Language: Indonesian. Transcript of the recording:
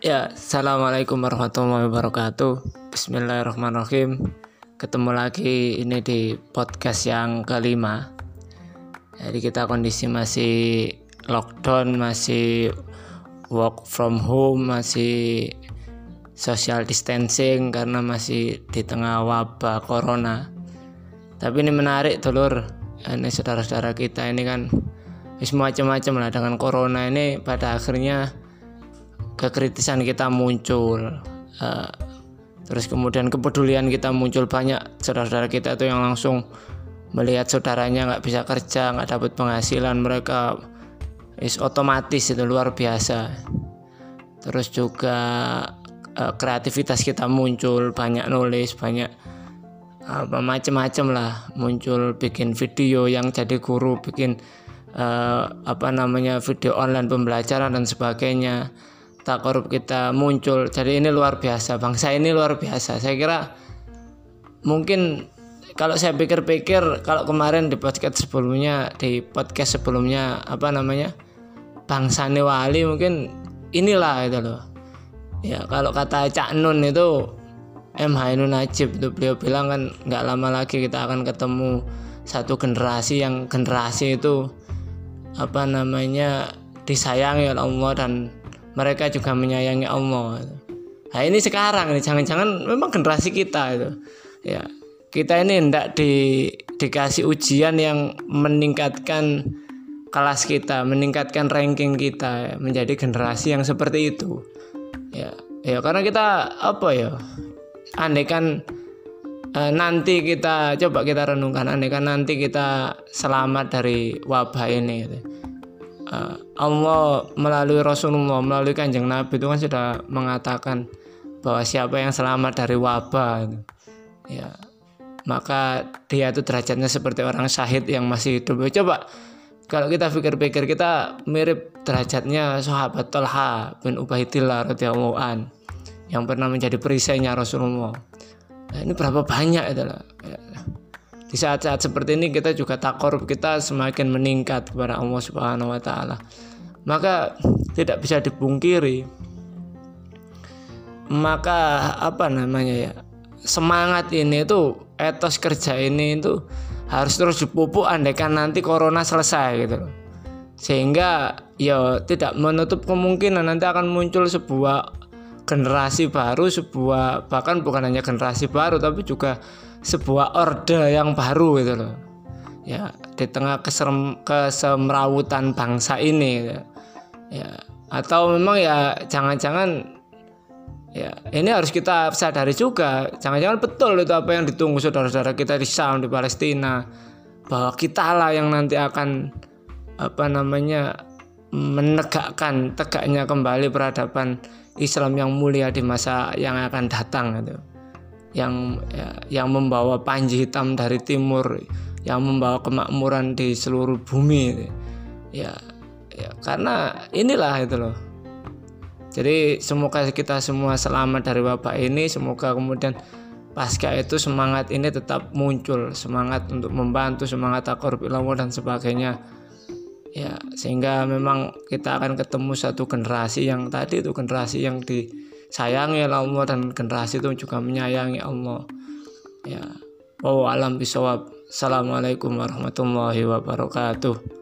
Ya, assalamualaikum warahmatullahi wabarakatuh. Bismillahirrahmanirrahim. Ketemu lagi ini di podcast yang kelima. Jadi kita kondisi masih lockdown, masih work from home, masih social distancing karena masih di tengah wabah corona. Tapi ini menarik, telur. Ini saudara-saudara kita ini kan macam-macam lah dengan corona ini pada akhirnya kekritisan kita muncul uh, terus kemudian kepedulian kita muncul. Banyak saudara-saudara kita itu yang langsung melihat saudaranya nggak bisa kerja nggak dapat penghasilan. Mereka is otomatis itu luar biasa. Terus juga uh, kreativitas kita muncul banyak nulis banyak apa macam-macam lah muncul. Bikin video yang jadi guru bikin uh, apa namanya video online pembelajaran dan sebagainya tak korup kita muncul. Jadi ini luar biasa bangsa ini luar biasa. Saya kira mungkin kalau saya pikir-pikir kalau kemarin di podcast sebelumnya di podcast sebelumnya apa namanya bangsa wali mungkin inilah itu loh. Ya kalau kata Cak Nun itu M Hainun Najib itu beliau bilang kan nggak lama lagi kita akan ketemu satu generasi yang generasi itu apa namanya disayangi oleh Allah dan mereka juga menyayangi Allah. Nah ini sekarang ini jangan-jangan memang generasi kita itu. Ya kita ini hendak di, dikasih ujian yang meningkatkan kelas kita meningkatkan ranking kita menjadi generasi yang seperti itu. Ya ya karena kita apa ya andai kan eh, nanti kita coba kita renungkan andai kan nanti kita selamat dari wabah ini gitu uh, Allah melalui Rasulullah melalui kanjeng Nabi itu kan sudah mengatakan bahwa siapa yang selamat dari wabah ya maka dia itu derajatnya seperti orang syahid yang masih hidup. Coba kalau kita pikir-pikir kita mirip derajatnya sahabat Talha bin Ubaidillah radhiyallahu an yang pernah menjadi perisainya Rasulullah. Nah, ini berapa banyak itulah ya di saat-saat seperti ini kita juga takor kita semakin meningkat kepada Allah Subhanahu wa taala. Maka tidak bisa dipungkiri maka apa namanya ya semangat ini itu etos kerja ini itu harus terus dipupuk andaikan nanti corona selesai gitu sehingga ya tidak menutup kemungkinan nanti akan muncul sebuah generasi baru sebuah bahkan bukan hanya generasi baru tapi juga sebuah orde yang baru gitu loh. Ya di tengah keserem, kesemrawutan bangsa ini gitu. ya atau memang ya jangan-jangan ya ini harus kita sadari juga. Jangan-jangan betul itu apa yang ditunggu saudara-saudara kita di Syam di Palestina bahwa kita lah yang nanti akan apa namanya menegakkan tegaknya kembali peradaban Islam yang mulia di masa yang akan datang gitu yang ya, yang membawa panji hitam dari timur yang membawa kemakmuran di seluruh bumi ya ya karena inilah itu loh. Jadi semoga kita semua selamat dari wabah ini semoga kemudian pasca itu semangat ini tetap muncul semangat untuk membantu semangat akor ilmu dan sebagainya. Ya sehingga memang kita akan ketemu satu generasi yang tadi itu generasi yang di sayangi Allah dan generasi itu juga menyayangi Allah. Ya oh alam bisawab. Assalamualaikum warahmatullahi wabarakatuh